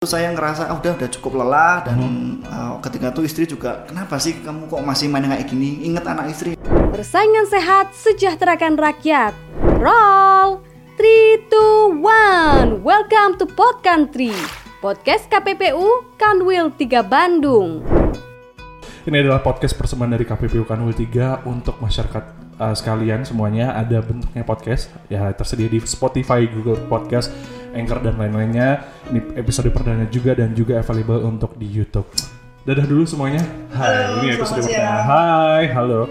saya ngerasa ah, udah udah cukup lelah dan uh, ketika itu istri juga kenapa sih kamu kok masih main kayak gini ingat anak istri Persaingan sehat sejahterakan rakyat. Roll 3 2 1. Welcome to Pod Country. Podcast KPPU Kanwil 3 Bandung. Ini adalah podcast persembahan dari KPPU Kanwil 3 untuk masyarakat uh, sekalian semuanya ada bentuknya podcast ya tersedia di Spotify, Google Podcast, Anchor dan lain-lainnya. Ini episode perdana juga dan juga available untuk di YouTube. Dadah dulu semuanya. Hai, ini episode perdana. Hai, halo.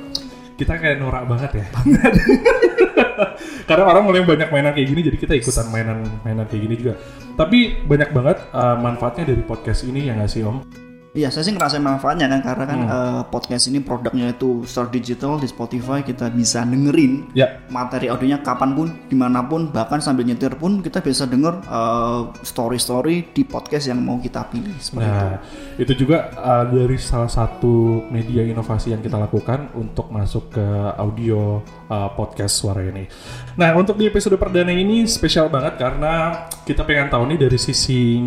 Kita kayak norak banget ya. Karena orang mulai banyak mainan kayak gini, jadi kita ikutan mainan-mainan kayak gini juga. Tapi banyak banget uh, manfaatnya dari podcast ini ya nggak sih Om? Iya, saya sih ngerasain manfaatnya kan karena kan uh, podcast ini produknya itu secara digital di Spotify kita bisa dengerin Ya, materi audionya kapan pun, di mana pun, bahkan sambil nyetir pun kita bisa denger uh, story-story di podcast yang mau kita pilih seperti itu. Nah, itu juga uh, dari salah satu media inovasi yang kita lakukan untuk masuk ke audio uh, podcast suara ini. Nah, untuk di episode perdana ini spesial banget karena kita pengen tahu nih dari sisi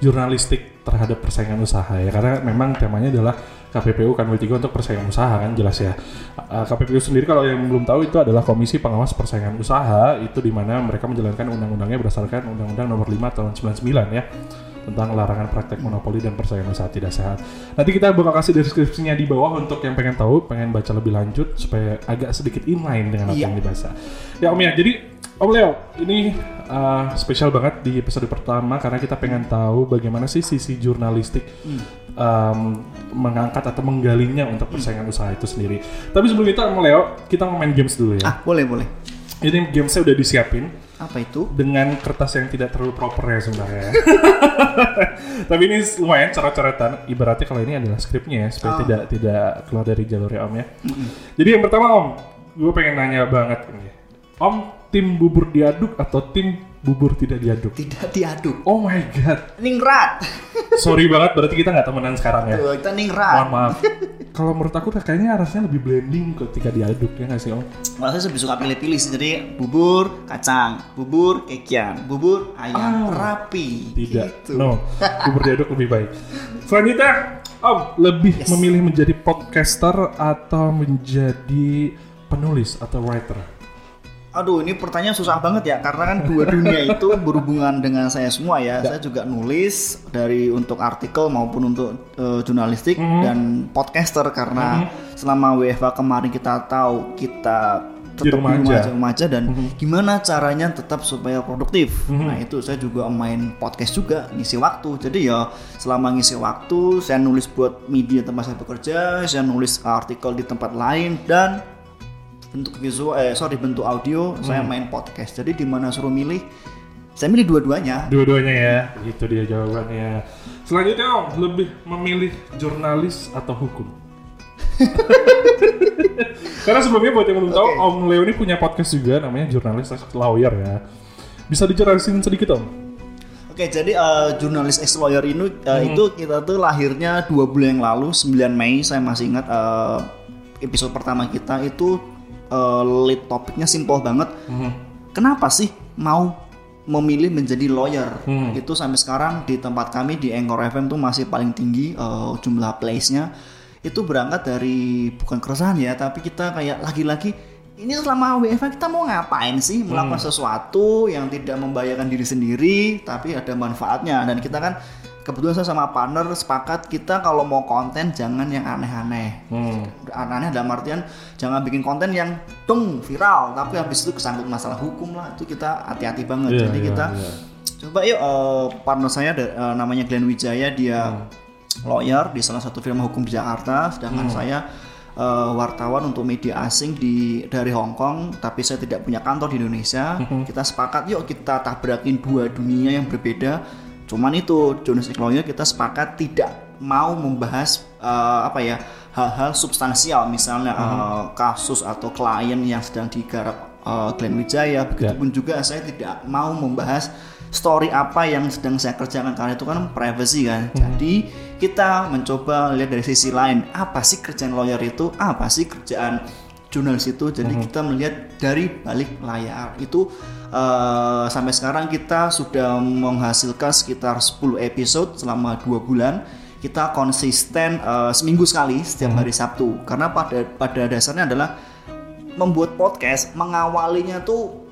jurnalistik terhadap persaingan usaha ya. Karena memang temanya adalah KPPU kan 3 untuk persaingan usaha kan jelas ya. Uh, KPPU sendiri kalau yang belum tahu itu adalah Komisi Pengawas Persaingan Usaha itu di mana mereka menjalankan undang-undangnya berdasarkan Undang-Undang Nomor 5 Tahun 99 ya tentang larangan praktek monopoli dan persaingan usaha tidak sehat. Nanti kita bakal kasih deskripsinya di bawah untuk yang pengen tahu, pengen baca lebih lanjut supaya agak sedikit inline dengan apa Iya. yang dibahas. Ya Om ya, jadi Om Leo, ini uh, spesial banget di episode pertama karena kita pengen tahu bagaimana sih sisi jurnalistik um, mengangkat atau menggalinya untuk persaingan usaha itu sendiri. Tapi sebelum itu Om Leo, kita mau main games dulu ya. Ah, boleh, boleh. Ini gamesnya udah disiapin Apa itu? dengan kertas yang tidak terlalu proper ya sebenarnya. Tapi ini lumayan coret-coretan. Ibaratnya kalau ini adalah skripnya ya, supaya Oh. tidak tidak keluar dari jalurnya Om ya. Jadi yang pertama Om, gue pengen nanya banget ini. Om, tim bubur diaduk atau tim bubur tidak diaduk? Tidak diaduk. Oh my god, Ningrat. Sorry banget berarti kita nggak temenan sekarang ya. Tuh, kita Mohon ningrat. maaf. Kalau menurut aku kayaknya harusnya lebih blending ketika diaduk ya nggak sih Om? Malah saya lebih suka pilih-pilih sih. Jadi bubur kacang, bubur kekian, bubur ayam Ah. rapi. Tidak. Gitu. No. Bubur diaduk lebih baik. Selanjutnya, Om, lebih memilih menjadi podcaster atau menjadi penulis atau writer? Aduh, ini pertanyaan susah banget ya karena kan dua dunia itu berhubungan dengan saya semua ya. Saya juga nulis dari untuk artikel maupun untuk eh, jurnalistik Mhm. dan podcaster karena selama WFH kemarin kita tahu kita Di tetap rumah di rumah aja. Mhm. aja, rumah aja dan gimana caranya tetap supaya produktif. Nah, itu saya juga main podcast juga ngisi waktu. Jadi ya selama ngisi waktu saya nulis buat media tempat saya bekerja, saya nulis artikel di tempat lain dan bentuk visual eh sorry bentuk audio Hmm. saya main podcast jadi di mana suruh milih saya milih dua-duanya Dua-duanya ya. Itu dia jawabannya. Selanjutnya, Om, lebih memilih jurnalis atau hukum? Karena sebelumnya buat yang belum tahu, Oke. Om Leo ini punya podcast juga namanya Jurnalis Lawyer ya. Bisa dijelasin sedikit, Om? oke jadi eh, jurnalis ex lawyer ini eh, Hmm. itu kita tuh lahirnya dua bulan yang lalu 9 Mei saya masih ingat eh, episode pertama kita itu eh, lead topiknya simple banget. Hmm. kenapa sih mau memilih menjadi lawyer? Hmm. itu sampai sekarang di tempat kami di Anchor FM tuh masih paling tinggi eh, jumlah plays-nya itu berangkat dari bukan keresahan ya tapi kita kayak lagi-lagi ini selama WFH kita mau ngapain sih? Melakukan sesuatu yang tidak membahayakan diri sendiri tapi ada manfaatnya. Dan kita kan kebetulan saya sama partner sepakat kita kalau mau konten jangan yang aneh-aneh Hmm. aneh dalam artian jangan bikin konten yang tung viral tapi habis itu kesangkut masalah hukum lah itu kita hati-hati banget Iya, jadi iya, kita iya. coba yuk eh, partner saya eh, namanya Glenn Wijaya dia Hmm. lawyer di salah satu firma hukum di Jakarta sedangkan Hmm. saya eh, wartawan untuk media asing di dari Hong Kong tapi saya tidak punya kantor di Indonesia Hmm. kita sepakat yuk kita tabrakin dua dunia yang berbeda cuman itu journalistic lawyer kita sepakat tidak mau membahas eh, apa ya hal-hal substansial. Misalnya eh, kasus atau klien yang sedang digarap eh, Glenn Wijaya. Begitupun juga saya tidak mau membahas story apa yang sedang saya kerjakan karena itu kan privacy kan. Jadi kita mencoba lihat dari sisi lain. Apa sih kerjaan lawyer itu, apa sih kerjaan jurnalis itu. Jadi kita melihat dari balik layar. Itu eh, sampai sekarang kita sudah menghasilkan sekitar 10 episode selama dua bulan. Kita konsisten eh, seminggu sekali setiap hari Sabtu. Karena pada pada dasarnya adalah membuat podcast mengawalinya tuh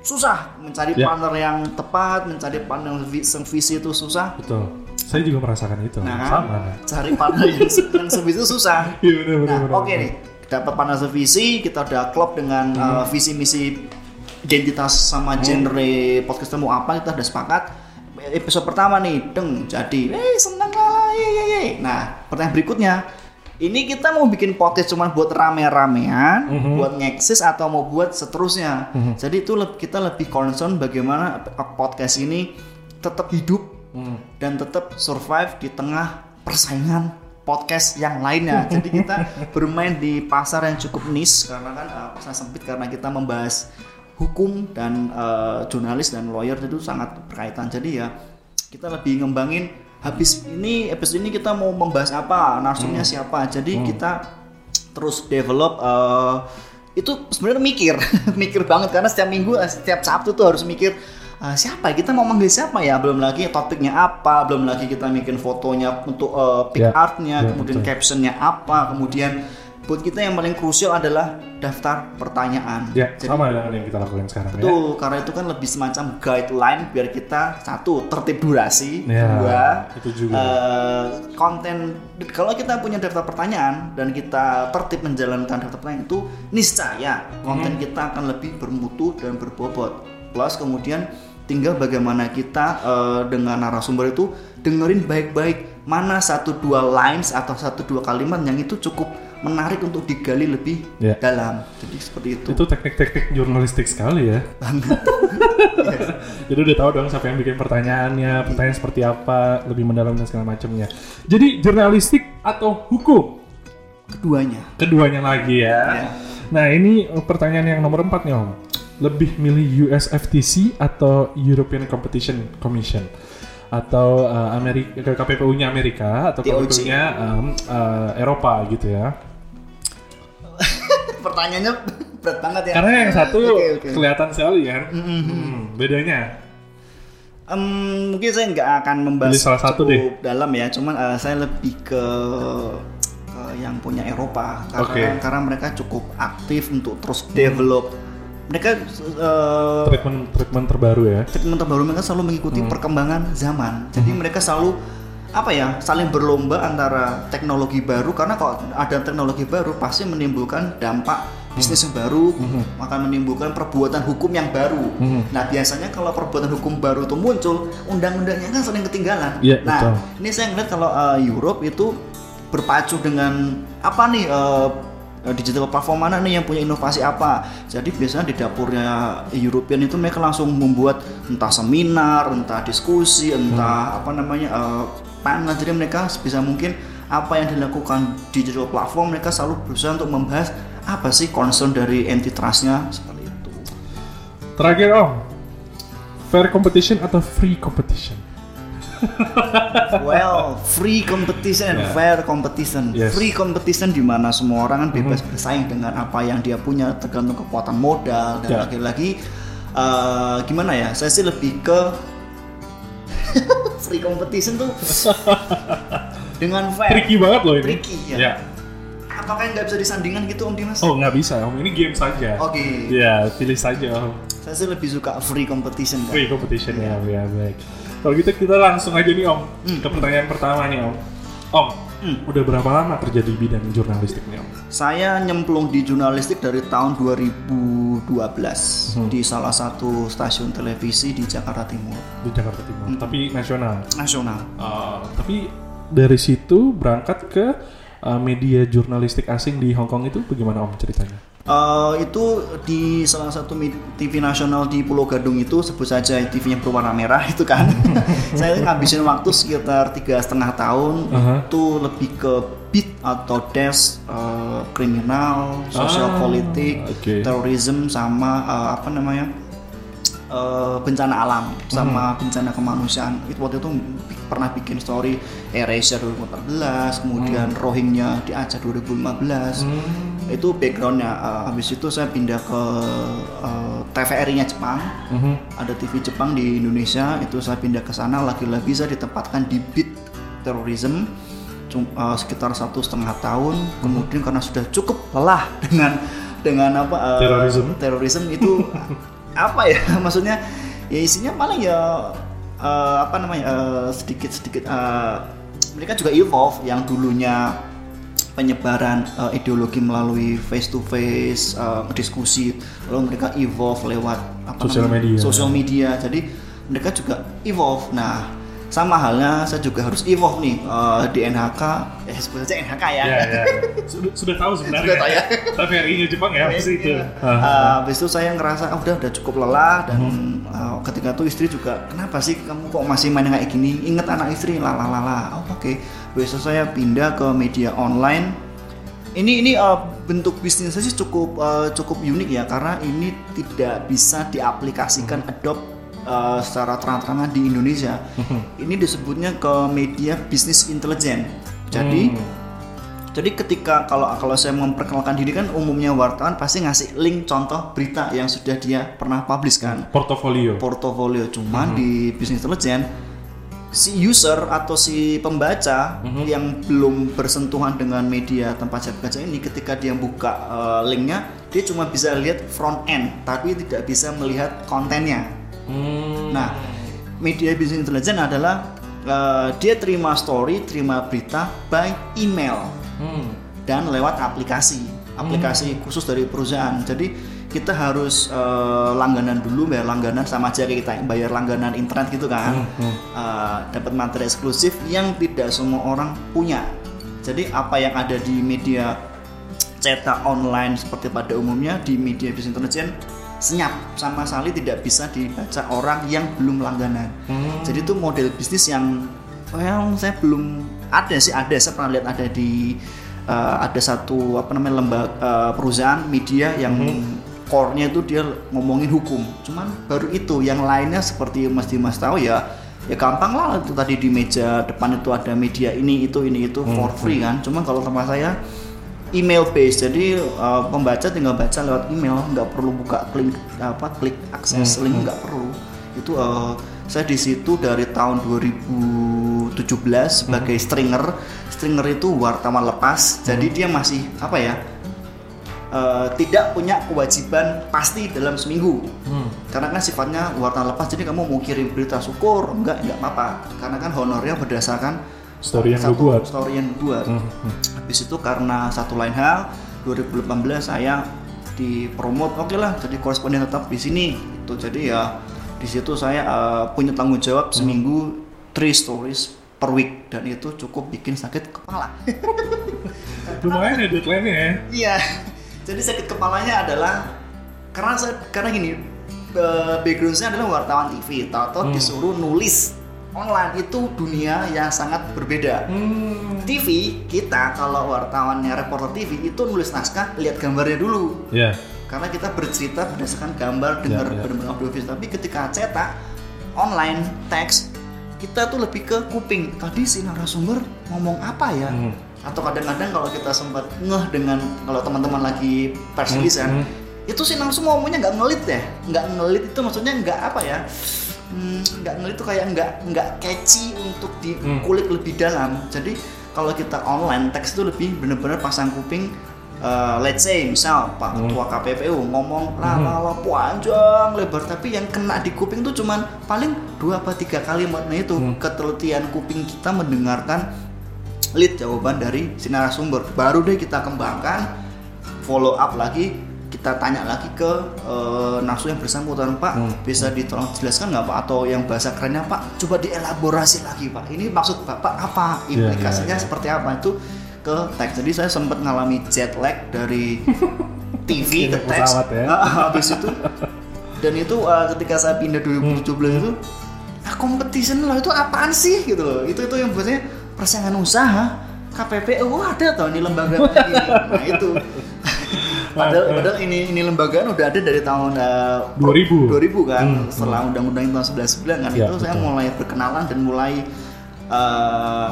susah mencari Ya. partner yang tepat, mencari partner yang vi- yang visi itu susah. Betul. Saya juga merasakan itu. Nah, Sama. cari partner yang, yang sevisi itu susah. Benar. Nah, oke benar. nih, dapat partner sevisi, kita udah klop dengan Hmm. uh, visi misi identitas sama genre podcast mau apa, kita udah sepakat. Episode pertama nih, deng, jadi, eh seneng lah, ye, ye, ye. Nah, pertanyaan berikutnya, ini kita mau bikin podcast cuma buat rame-ramean, Mhm. buat ngeksis atau mau buat seterusnya. Jadi itu kita lebih concern bagaimana podcast ini tetap hidup Hmm. dan tetap survive di tengah persaingan podcast yang lainnya. Jadi kita bermain di pasar yang cukup niche karena kan uh, pasar sempit karena kita membahas hukum dan uh, jurnalis dan lawyer itu sangat berkaitan. Jadi ya kita lebih ngembangin habis ini episode ini kita mau membahas apa, narsumnya siapa. Jadi kita terus develop uh, itu sebenarnya mikir mikir banget karena setiap minggu eh, setiap Sabtu tuh harus mikir uh, siapa ya? kita mau manggil siapa ya belum lagi topiknya apa belum lagi kita bikin fotonya untuk uh, pic Ya, artnya ya, kemudian betul. captionnya apa kemudian buat kita yang paling krusial adalah daftar pertanyaan Ya, Jadi, sama dengan yang kita lakukan sekarang ya. Betul, karena itu kan lebih semacam guideline biar kita satu tertib durasi, Ya, dua itu juga. eh, konten. Kalau kita punya daftar pertanyaan dan kita tertib menjalankan daftar pertanyaan itu niscaya konten kita akan lebih bermutu dan berbobot. Plus kemudian tinggal bagaimana kita eh, dengan narasumber itu dengerin baik-baik mana satu dua lines atau satu dua kalimat yang itu cukup menarik untuk digali lebih Ya. dalam. Jadi seperti itu. Itu teknik-teknik jurnalistik sekali ya. Jadi udah tahu dong siapa yang bikin pertanyaannya, pertanyaan seperti apa, lebih mendalam dan segala macamnya. Jadi jurnalistik atau hukum? Keduanya. Keduanya lagi ya. Ya. Nah ini eh, pertanyaan yang nomor empat nih om. Lebih milih US FTC atau European Competition Commission? Atau eh, Amerika KPPU-nya Amerika atau. KPPU-nya em, eh, Eropa gitu ya? Pertanyaannya berat banget ya. Karena yang satu Oke, oke. kelihatan sekali kan. Hmm, bedanya. Em, mungkin saya nggak akan membahas salah satu cukup dalam ya, cuman eh, saya lebih ke, ke yang punya Eropa karena Oke. karena mereka cukup aktif untuk terus develop. Mereka eh, Treatment treatment terbaru ya. treatment terbaru mereka selalu mengikuti perkembangan zaman. Jadi mereka selalu apa ya saling berlomba antara teknologi baru karena kalau ada teknologi baru pasti menimbulkan dampak bisnis yang baru akan menimbulkan perbuatan hukum yang baru. Nah biasanya kalau perbuatan hukum baru itu muncul undang-undangnya kan sering ketinggalan. Iya, nah betul. ini saya ngeliat kalau uh, Europe itu berpacu dengan apa nih uh, digital platform mana nih yang punya inovasi apa? Jadi biasanya di dapurnya European itu mereka langsung membuat entah seminar entah diskusi entah apa namanya uh, panel. Jadi mereka sebisa mungkin apa yang dilakukan digital platform mereka selalu berusaha untuk membahas apa sih concern dari antitrustnya seperti itu. Terakhir om, fair competition atau free competition? Well, free competition and Yeah. fair competition. Yes. Free competition di mana semua orang kan bebas bersaing dengan apa yang dia punya tergantung kekuatan modal dan Yeah. lagi-lagi eh, gimana ya? Saya sih lebih ke free competition tuh dengan fair. Tricky banget loh ini. Tricky, ya. Ya. Apakah nggak bisa disandingkan gitu Om Dimas? Oh nggak bisa om, ini game saja. Oke. Ya pilih saja om. Saya sih lebih suka free competition kan. Free competition ya, ya baik. Kalau gitu kita langsung aja nih om ke pertanyaan pertama nih om. Om, udah berapa lama kerja di bidang jurnalistik nih om? Saya nyemplung di jurnalistik dari tahun 2012 di salah satu stasiun televisi di Jakarta Timur, Di Jakarta Timur, tapi nasional. nasional. Uh, tapi dari situ berangkat ke uh, media jurnalistik asing di Hong Kong itu bagaimana om ceritanya? Eh, itu di salah satu TV nasional di Pulau Gadung itu sebut saja TV-nya berwarna merah itu kan. Saya ngabisin waktu sekitar tiga setengah tahun Aha. itu lebih ke beat atau desk eh, kriminal, sosial Ah, politik, oke. terorisme sama eh, apa namanya eh, bencana alam sama bencana kemanusiaan. Itu waktu itu pernah bikin story Erasure 2014, kemudian Rohingya di Aceh 2015. itu backgroundnya Eh, habis itu saya pindah ke eh, TVRI-nya Jepang. Mhm. ada TV Jepang di Indonesia. Itu saya pindah ke sana. Lagi-lagi saya ditempatkan di beat terorisme eh, sekitar satu setengah tahun. Kemudian karena sudah cukup lelah. dengan dengan apa eh, Terorisme. terorisme itu apa ya? Maksudnya ya isinya paling ya eh, apa namanya eh, sedikit-sedikit eh, mereka juga evolve. Yang dulunya penyebaran eh, ideologi melalui face to face diskusi lalu mereka evolve lewat apa namanya, media. sosial media. Jadi mereka juga evolve. Nah sama halnya saya juga harus evolve nih eh, di NHK eh sebut saja NHK ya, Ya, ya, ya. Sudah, sudah tahu sebenarnya. Sudah tahu ya. TVRI-nya Jepang ya, pasti itu. Iya. Uh, habis itu saya ngerasa ah, udah udah cukup lelah dan uh, ketika itu istri juga kenapa sih kamu kok masih main kayak gini inget anak istri lalalala oh, oke besok saya pindah ke media online ini ini uh, bentuk bisnisnya sih cukup uh, cukup unik ya karena ini tidak bisa diaplikasikan Adobe uh, secara terang-terangan di Indonesia ini disebutnya ke media bisnis intelijen. Jadi Hmm. jadi ketika kalau kalau saya memperkenalkan diri kan umumnya wartawan pasti ngasih link contoh berita yang sudah dia pernah publish kan. Portofolio. portofolio. Cuman di bisnis intelijen si user atau si pembaca yang belum bersentuhan dengan media tempat saya bekerja ini ketika dia buka eh, linknya dia cuma bisa lihat front end tapi tidak bisa melihat kontennya Hmm. Nah, media bisnis intelijen adalah eh, dia terima story, terima berita by email Hmm. dan lewat aplikasi, aplikasi khusus dari perusahaan. Jadi kita harus eh, langganan dulu, bayar langganan sama aja kayak kita bayar langganan internet gitu kan, Eh, dapat materi eksklusif yang tidak semua orang punya. Jadi apa yang ada di media cetak online seperti pada umumnya di media bisnis intelijen senyap sama sekali tidak bisa dibaca orang yang belum langganan. Jadi itu model bisnis yang well saya belum ada sih ada saya pernah lihat ada di uh, ada satu apa namanya lembaga uh, perusahaan media yang core-nya itu dia ngomongin hukum. Cuman baru itu yang lainnya seperti Mas Dimas tahu ya ya gampang lah itu tadi di meja depan itu ada media ini itu ini itu for free kan. Cuman kalau tempat saya email based jadi uh, pembaca tinggal baca lewat email nggak perlu buka klik apa klik akses link nggak perlu. Itu uh, saya di situ dari tahun 2017 sebagai stringer. Stringer itu wartawan lepas. Jadi dia masih apa ya uh, tidak punya kewajiban pasti dalam seminggu. Karena kan sifatnya wartawan lepas jadi kamu mau kirim berita syukur enggak enggak apa-apa. Karena kan honornya berdasarkan Story yang satu buat. story yang buat habis itu karena satu lain hal 2018 saya dipromot oke lah jadi koresponden tetap di sini itu jadi ya di situ saya uh, punya tanggung jawab seminggu three stories per week dan itu cukup bikin sakit kepala Lumayan ya deadline-nya ya. Iya. Jadi sakit kepalanya adalah karena saya, karena gini eh, background-nya adalah wartawan TV. Tahu-tahu disuruh nulis online itu dunia yang sangat berbeda. Hmm. TV kita kalau wartawannya reporter TV itu nulis naskah lihat gambarnya dulu. Ya. Karena kita bercerita berdasarkan gambar, dengar ya. benar-benar audio. Tapi ketika cetak online teks kita tuh lebih ke kuping. Tadi si narasumber ngomong apa ya? Hmm. Atau kadang-kadang kalau kita sempat ngeh dengan kalau teman-teman lagi press release kan, itu sih langsung ngomongnya nggak ngelit ya, nggak ngelit itu maksudnya nggak apa ya? Hmm, nggak ngelit itu kayak nggak nggak catchy untuk dikulik lebih dalam. Jadi kalau kita online teks itu lebih benar-benar pasang kuping. eh, let's say misal Pak Ketua KPPU ngomong lah lah lah, panjang lebar. Tapi yang kena di kuping tuh cuman paling dua apa tiga kalimat. Nah itu ketelitian kuping kita mendengarkan lead jawaban dari si narasumber. Baru deh kita kembangkan follow up lagi kita tanya lagi ke eh, narasumber yang bersangkutan Pak. Bisa ditolong jelaskan nggak Pak? Atau yang bahasa kerennya Pak? Coba dielaborasi lagi Pak. Ini maksud Bapak apa? Iya, implikasinya iya, iya. seperti apa? Itu ke teks. Jadi saya sempat ngalami jet lag dari TV ke teks. ya. Ah, habis itu. Dan itu eh, ketika saya pindah 2017 itu ah competition loh itu apaan sih? Gitu loh. Itu itu yang buatnya persaingan usaha. KPPU oh, ada tau ini lembaga ini nah itu padahal, padahal ini ini lembagaan udah ada dari tahun eh, 2000. 2000 kan Hmm, setelah undang-undang tahun 99 kan Ya, itu saya betul. mulai berkenalan dan mulai eh,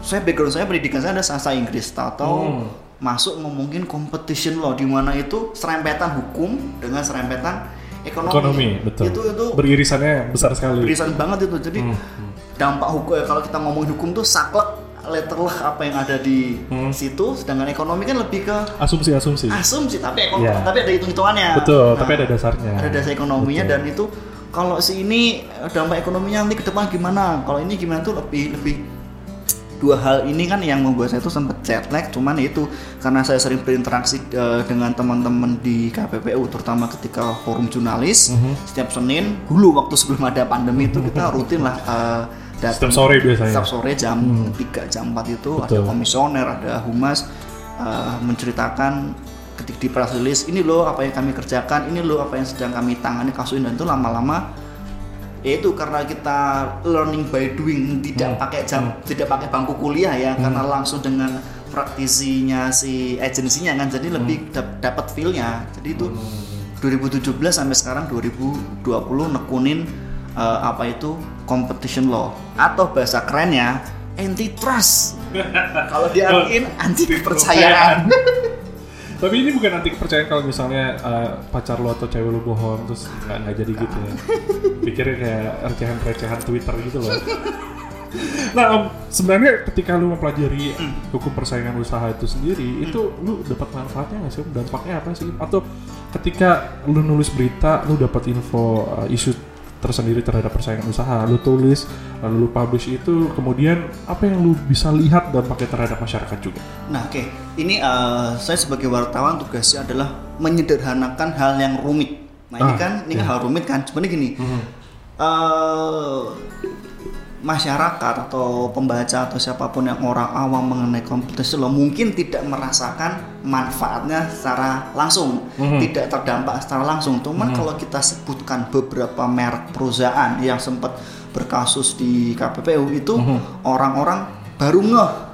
saya background saya pendidikan saya ada sastra Inggris tahu Hmm. masuk ngomongin competition law di mana itu serempetan hukum dengan serempetan ekonomi. Ekonomi, betul. Itu itu Beririsannya besar sekali. berisan banget itu. Jadi Hmm, dampak hukum ya, kalau kita ngomongin hukum tuh saklek letterlah apa yang ada di Hmm. situ, sedangkan ekonomi kan lebih ke Asumsi-asumsi. asumsi tapi ekonomi Iya. tapi ada hitung-hitungannya. Betul, Nah, tapi ada dasarnya. ada dasar ekonominya Betul. dan itu kalau si ini dampak ekonominya nanti ke depan gimana kalau ini gimana tuh lebih lebih dua hal ini kan yang membuat saya tuh sempet jet lag cuman itu karena saya sering berinteraksi eh, dengan teman-teman di KPPU terutama ketika forum jurnalis Mhm. setiap Senin dulu waktu sebelum ada pandemi itu kita rutin lah eh, datang Setiap sore biasanya. setiap sore jam 3 jam 4 itu ada Betul. komisioner ada humas eh, menceritakan ketika di press release ini loh apa yang kami kerjakan ini loh apa yang sedang kami tangani kasus ini. Dan itu lama-lama ya itu karena kita learning by doing tidak Hmm. pakai jam tidak pakai bangku kuliah ya karena langsung dengan praktisinya si agensinya kan jadi lebih dap- dapat feelnya. Jadi itu 2017 sampai sekarang 2020 nekunin eh, apa itu competition law atau bahasa kerennya antitrust kalau diartiin anti kepercayaan Tapi ini bukan nanti kepercayaan kalau misalnya uh, pacar lo atau cewek lo bohong terus nggak jadi gitu ya. Pikirnya kayak recehan-recehan Twitter gitu loh. Nah, Om, sebenarnya ketika lu mempelajari hukum persaingan usaha itu sendiri, itu lu dapat manfaatnya nggak sih? Dampaknya apa sih? Atau ketika lu nulis berita, lu dapat info uh, isu tersendiri terhadap persaingan usaha, lu tulis, lalu lu publish itu, kemudian apa yang lu bisa lihat dampaknya terhadap masyarakat juga? Nah, oke. Ini eh, saya sebagai wartawan tugasnya adalah menyederhanakan hal yang rumit. Nah, ini Ah, kan ini kan hal rumit kan. Sebenarnya gini. eh, masyarakat atau pembaca atau siapa pun yang orang awam mengenai kompetisi lo mungkin tidak merasakan manfaatnya secara langsung, tidak terdampak secara langsung. Cuman kalau kita sebutkan beberapa merek perusahaan yang sempat berkasus di KPPU itu orang-orang baru ngeh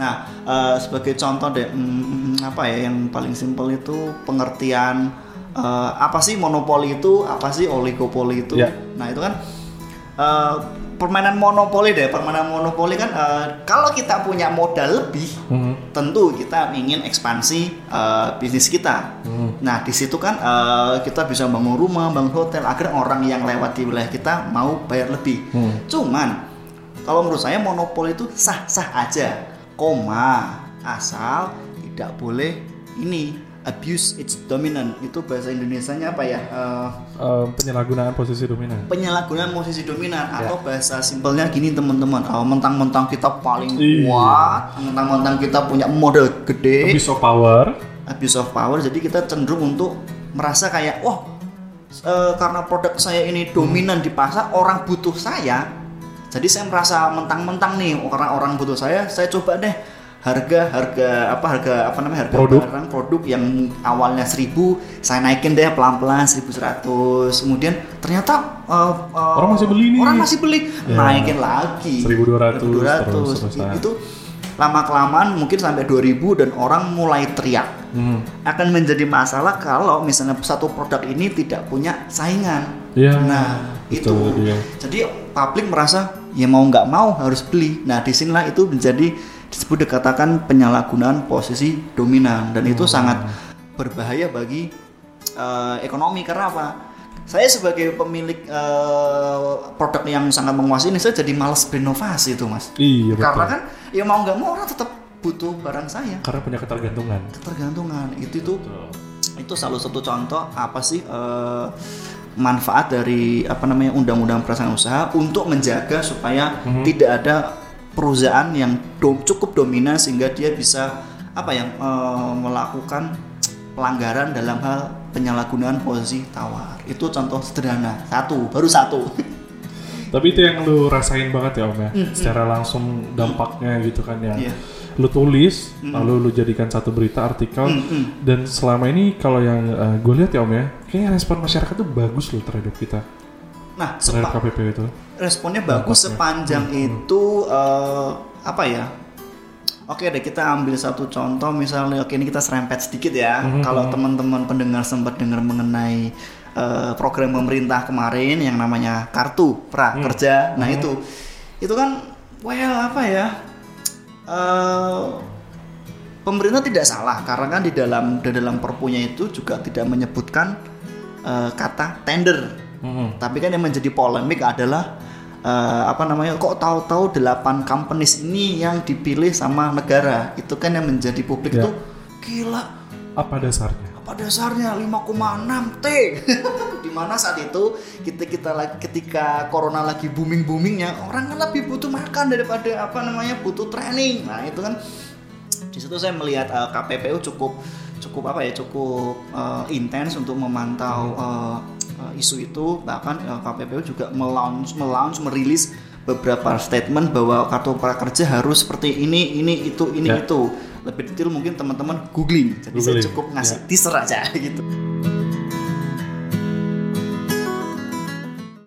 Nah, eh, sebagai contoh deh, mm, apa ya yang paling simpel itu pengertian eh, apa sih monopoli itu, apa sih oligopoli itu. Ya. Nah, itu kan eh, permainan monopoli deh, permainan monopoli kan eh, kalau kita punya modal lebih, Mhm. tentu kita ingin ekspansi eh, bisnis kita. Hmm. Nah, di situ kan eh, kita bisa bangun rumah, bangun hotel agar orang yang lewat di wilayah kita mau bayar lebih. Hmm. Cuman kalau menurut saya monopoli itu sah-sah aja, koma asal tidak boleh ini abuse its dominant. Itu bahasa Indonesianya apa ya? Eh, Eh, penyalahgunaan posisi dominan. penyalahgunaan posisi dominan Ya. atau bahasa simpelnya gini teman-teman. Oh, mentang-mentang kita paling Iya. kuat, mentang-mentang kita punya modal gede, Abuse of power. abuse of power jadi kita cenderung untuk merasa kayak wah eh, karena produk saya ini dominan di pasar orang butuh saya jadi saya merasa mentang-mentang nih karena orang butuh saya saya coba deh harga harga apa harga apa namanya harga Produk. barang produk yang awalnya 1000 saya naikin deh pelan-pelan 1100 kemudian ternyata eh, eh, Orang masih beli nih. orang masih beli Ya. naikin lagi 1200, 1200 terus itu lama kelamaan mungkin sampai 2000 dan orang mulai teriak Hmm. akan menjadi masalah kalau misalnya satu produk ini tidak punya saingan. Iya, nah betul itu. dia. Jadi publik merasa ya mau nggak mau harus beli. Nah di sinilah itu menjadi disebut dikatakan penyalahgunaan posisi dominan dan itu Hmm. sangat berbahaya bagi eh, ekonomi karena apa? Saya sebagai pemilik eh, produk yang sangat menguasai ini saya jadi malas berinovasi itu mas. Iya betul. Karena kan ya mau nggak mau orang tetap butuh barang saya Karena punya ketergantungan. ketergantungan itu itu itu salah satu contoh apa sih eh, manfaat dari apa namanya undang-undang perasaan usaha untuk menjaga supaya tidak ada perusahaan yang dom- cukup dominan sehingga dia bisa apa yang eh, melakukan pelanggaran dalam hal penyalahgunaan posisi tawar. Itu contoh sederhana. Satu baru satu. Tapi itu yang lu rasain banget ya Om ya. Secara langsung dampaknya gitu kan yang Iya. lu tulis, lalu lu jadikan satu berita artikel. Dan selama ini kalau yang gue lihat ya Om ya, kayaknya respon masyarakat tuh bagus loh terhadap kita, nah sepa- KPP itu. responnya bagus Dampaknya. sepanjang itu eh, apa ya? Oke deh kita ambil satu contoh misalnya oke ini kita serempet sedikit ya. Kalau teman-teman pendengar sempat dengar mengenai eh, program pemerintah kemarin yang namanya kartu prakerja. Nah itu itu kan well apa ya? Eh, pemerintah tidak salah karena kan di dalam di dalam perpunya itu juga tidak menyebutkan eh, kata tender. Mhm. Tapi kan yang menjadi polemik adalah eh, apa namanya kok tahu-tahu delapan companies ini yang dipilih sama negara. Itu kan yang menjadi publik Ya. tuh gila Apa dasarnya? apa dasarnya 5,6 T di mana saat itu kita kita lagi ketika corona lagi booming boomingnya orang kan lebih butuh makan daripada apa namanya butuh training nah itu kan di situ saya melihat eh, KPPU cukup cukup apa ya cukup eh, intens untuk memantau eh, eh, isu itu bahkan eh, KPPU juga melaunch melaunch merilis beberapa statement bahwa kartu prakerja harus seperti ini ini itu ini Ya. itu lebih detail mungkin teman-teman googling jadi saya Googling, cukup ngasih ya. teaser aja gitu